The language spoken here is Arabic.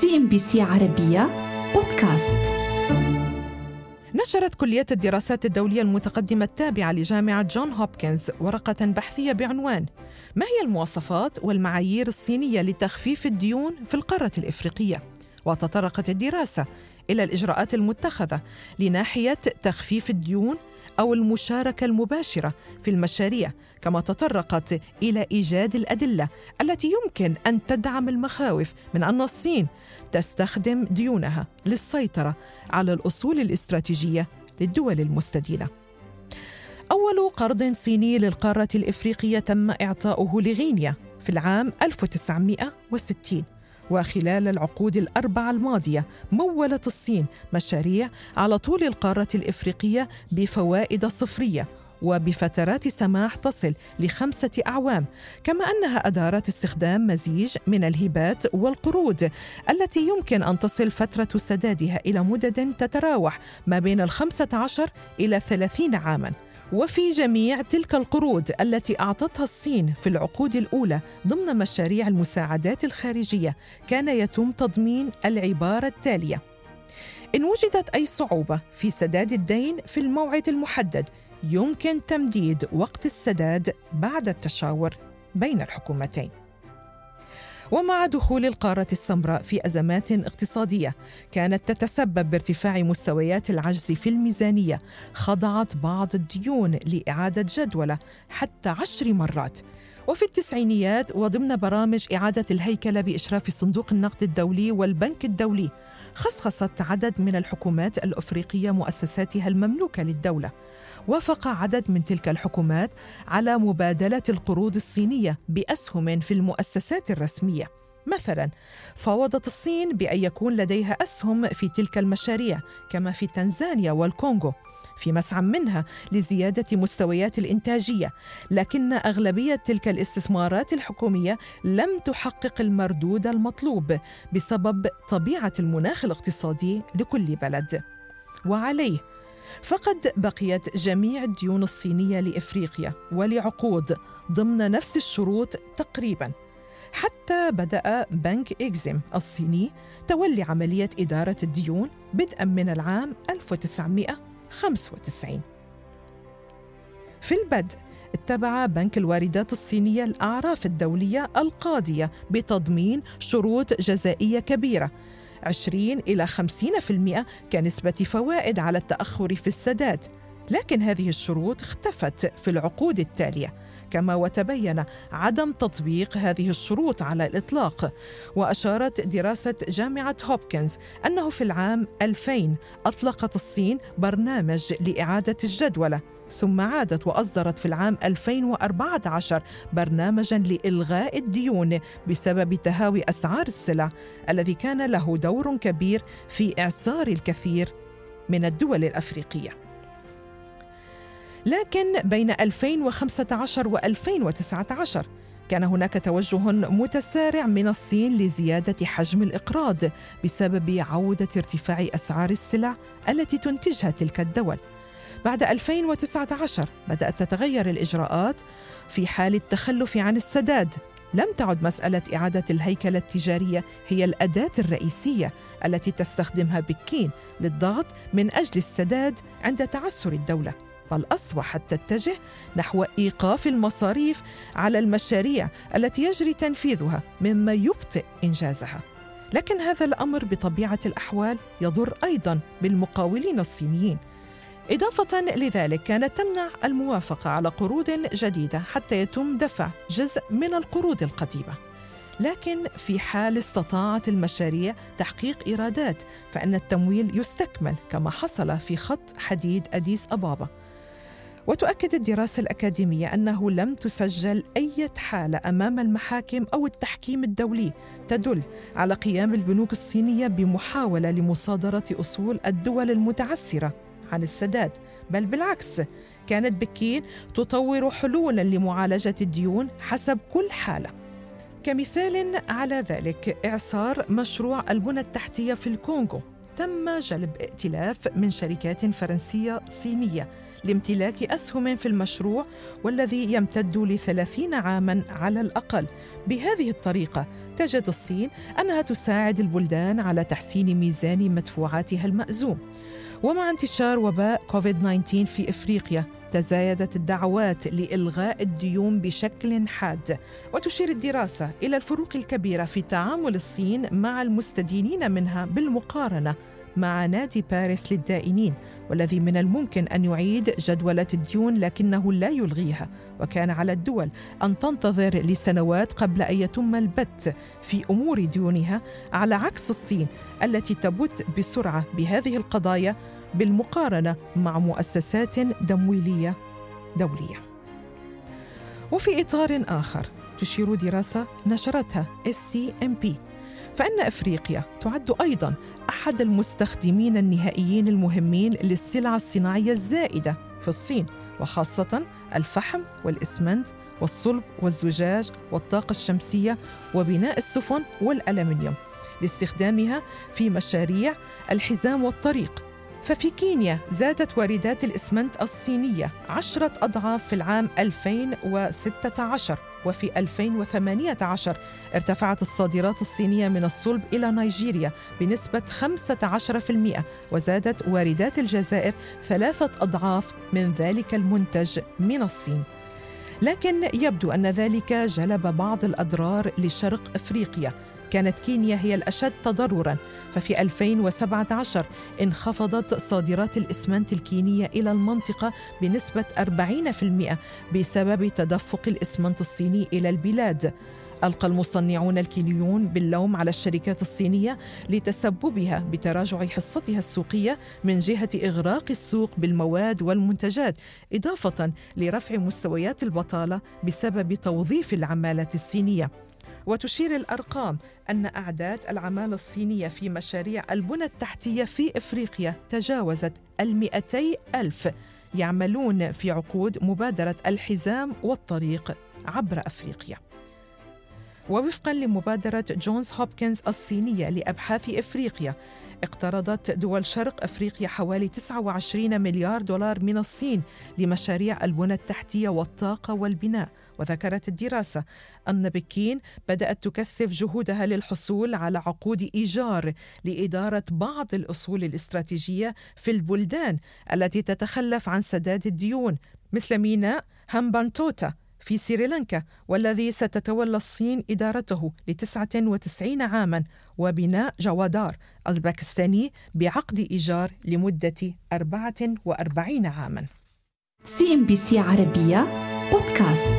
CNBC عربية بودكاست نشرت كلية الدراسات الدولية المتقدمة التابعة لجامعة جون هوبكنز ورقة بحثية بعنوان ما هي المواصفات والمعايير الصينية لتخفيف الديون في القارة الإفريقية؟ وتطرقت الدراسة إلى الإجراءات المتخذة لناحية تخفيف الديون أو المشاركة المباشرة في المشاريع كما تطرقت إلى إيجاد الأدلة التي يمكن أن تدعم المخاوف من أن الصين تستخدم ديونها للسيطرة على الأصول الاستراتيجية للدول المستدينة. أول قرض صيني للقارة الإفريقية تم إعطاؤه لغينيا في العام 1960 وخلال العقود الأربعة الماضية مولت الصين مشاريع على طول القارة الإفريقية بفوائد صفرية وبفترات سماح تصل لخمسة أعوام كما أنها أدارت استخدام مزيج من الهبات والقروض التي يمكن أن تصل فترة سدادها إلى مدد تتراوح ما بين الخمسة عشر إلى ثلاثين عاماً. وفي جميع تلك القروض التي أعطتها الصين في العقود الأولى ضمن مشاريع المساعدات الخارجية كان يتم تضمين العبارة التالية. إن وجدت أي صعوبة في سداد الدين في الموعد المحدد يمكن تمديد وقت السداد بعد التشاور بين الحكومتين. ومع دخول القارة السمراء في أزمات اقتصادية كانت تتسبب بارتفاع مستويات العجز في الميزانية. خضعت بعض الديون لإعادة جدولة حتى عشر مرات. وفي التسعينيات وضمن برامج إعادة الهيكلة بإشراف صندوق النقد الدولي والبنك الدولي خصخصت عدد من الحكومات الأفريقية مؤسساتها المملوكة للدولة. وافق عدد من تلك الحكومات على مبادلة القروض الصينية بأسهم في المؤسسات الرسمية. مثلا. فاوضت الصين بأن يكون لديها أسهم في تلك المشاريع كما في تنزانيا والكونغو في مسعى منها لزيادة مستويات الإنتاجية. لكن أغلبية تلك الاستثمارات الحكومية لم تحقق المردود المطلوب بسبب طبيعة المناخ الاقتصادي لكل بلد. وعليه. فقد بقيت جميع الديون الصينية لإفريقيا ولعقود ضمن نفس الشروط تقريبا. حتى بدأ بنك إكزيم الصيني تولي عملية إدارة الديون بدءا من العام 1995 في البدء اتبع بنك الواردات الصينية الأعراف الدولية القاضية بتضمين شروط جزائية كبيرة. 20 إلى 50% كنسبة فوائد على التأخر في السداد. لكن هذه الشروط اختفت في العقود التالية. كما وتبين عدم تطبيق هذه الشروط على الإطلاق. وأشارت دراسة جامعة هوبكنز أنه في العام 2000 أطلقت الصين برنامج لإعادة الجدولة ثم عادت وأصدرت في العام 2014 برنامجا لإلغاء الديون بسبب تهاوي أسعار السلع الذي كان له دور كبير في إعصار الكثير من الدول الأفريقية. لكن بين 2015 و 2019 كان هناك توجه متسارع من الصين لزيادة حجم الإقراض بسبب عودة ارتفاع أسعار السلع التي تنتجها تلك الدول. بعد 2019 بدأت تتغير الإجراءات في حال التخلف عن السداد. لم تعد مسألة إعادة الهيكلة التجارية هي الأداة الرئيسية التي تستخدمها بكين للضغط من أجل السداد عند تعثر الدولة. بل أصبحت تتجه نحو إيقاف المصاريف على المشاريع التي يجري تنفيذها مما يبطئ إنجازها. لكن هذا الأمر بطبيعة الأحوال يضر أيضا بالمقاولين الصينيين. إضافة لذلك كانت تمنع الموافقة على قروض جديدة حتى يتم دفع جزء من القروض القديمة. لكن في حال استطاعت المشاريع تحقيق إيرادات فإن التمويل يستكمل كما حصل في خط حديد أديس أبابا. وتؤكد الدراسة الأكاديمية أنه لم تسجل أي حالة أمام المحاكم أو التحكيم الدولي تدل على قيام البنوك الصينية بمحاولة لمصادرة أصول الدول المتعسرة عن السداد. بل بالعكس كانت بكين تطور حلولا لمعالجة الديون حسب كل حالة. كمثال على ذلك إعصار مشروع البنى التحتية في الكونغو. تم جلب ائتلاف من شركات فرنسية صينية لامتلاك أسهم في المشروع والذي يمتد لثلاثين عاماً على الأقل. بهذه الطريقة تجد الصين أنها تساعد البلدان على تحسين ميزان مدفوعاتها المأزوم. ومع انتشار وباء كوفيد-19 في إفريقيا تزايدت الدعوات لإلغاء الديون بشكل حاد. وتشير الدراسة إلى الفروق الكبيرة في تعامل الصين مع المستدينين منها بالمقارنة مع نادي باريس للدائنين والذي من الممكن أن يعيد جدولة الديون لكنه لا يلغيها وكان على الدول أن تنتظر لسنوات قبل أن يتم البت في أمور ديونها على عكس الصين التي تبت بسرعة بهذه القضايا بالمقارنة مع مؤسسات تمويليه دولية. وفي إطار آخر تشير دراسة نشرتها SCMP فإن إفريقيا تعد أيضا أحد المستخدمين النهائيين المهمين للسلع الصناعية الزائدة في الصين وخاصة الفحم والإسمنت والصلب والزجاج والطاقة الشمسية وبناء السفن والألمنيوم لاستخدامها في مشاريع الحزام والطريق ففي كينيا زادت واردات الإسمنت الصينية عشرة أضعاف في العام 2016 وفي 2018 ارتفعت الصادرات الصينية من الصلب إلى نيجيريا بنسبة 15% وزادت واردات الجزائر ثلاثة أضعاف من ذلك المنتج من الصين. لكن يبدو أن ذلك جلب بعض الأضرار لشرق أفريقيا كانت كينيا هي الأشد تضرراً ففي 2017 انخفضت صادرات الإسمنت الكينية إلى المنطقة بنسبة 40% بسبب تدفق الإسمنت الصيني إلى البلاد. ألقى المصنعون الكينيون باللوم على الشركات الصينية لتسببها بتراجع حصتها السوقية من جهة إغراق السوق بالمواد والمنتجات إضافة لرفع مستويات البطالة بسبب توظيف العمالة الصينية. وتشير الأرقام أن أعداد العمالة الصينية في مشاريع البنى التحتية في إفريقيا تجاوزت المئتي ألف. يعملون في عقود مبادرة الحزام والطريق عبر أفريقيا. ووفقا لمبادرة جونز هوبكنز الصينية لأبحاث إفريقيا اقترضت دول شرق أفريقيا حوالي 29 مليار دولار من الصين لمشاريع البنى التحتية والطاقة والبناء. وذكرت الدراسة أن بكين بدأت تكثف جهودها للحصول على عقود إيجار لإدارة بعض الأصول الاستراتيجية في البلدان التي تتخلف عن سداد الديون مثل ميناء هامبانتوتا في سريلانكا والذي ستتولى الصين إدارته لتسعة وتسعين عاما وميناء جوادار الباكستاني بعقد إيجار لمدة أربعة وأربعين عاما. CNBC عربية بودكاست.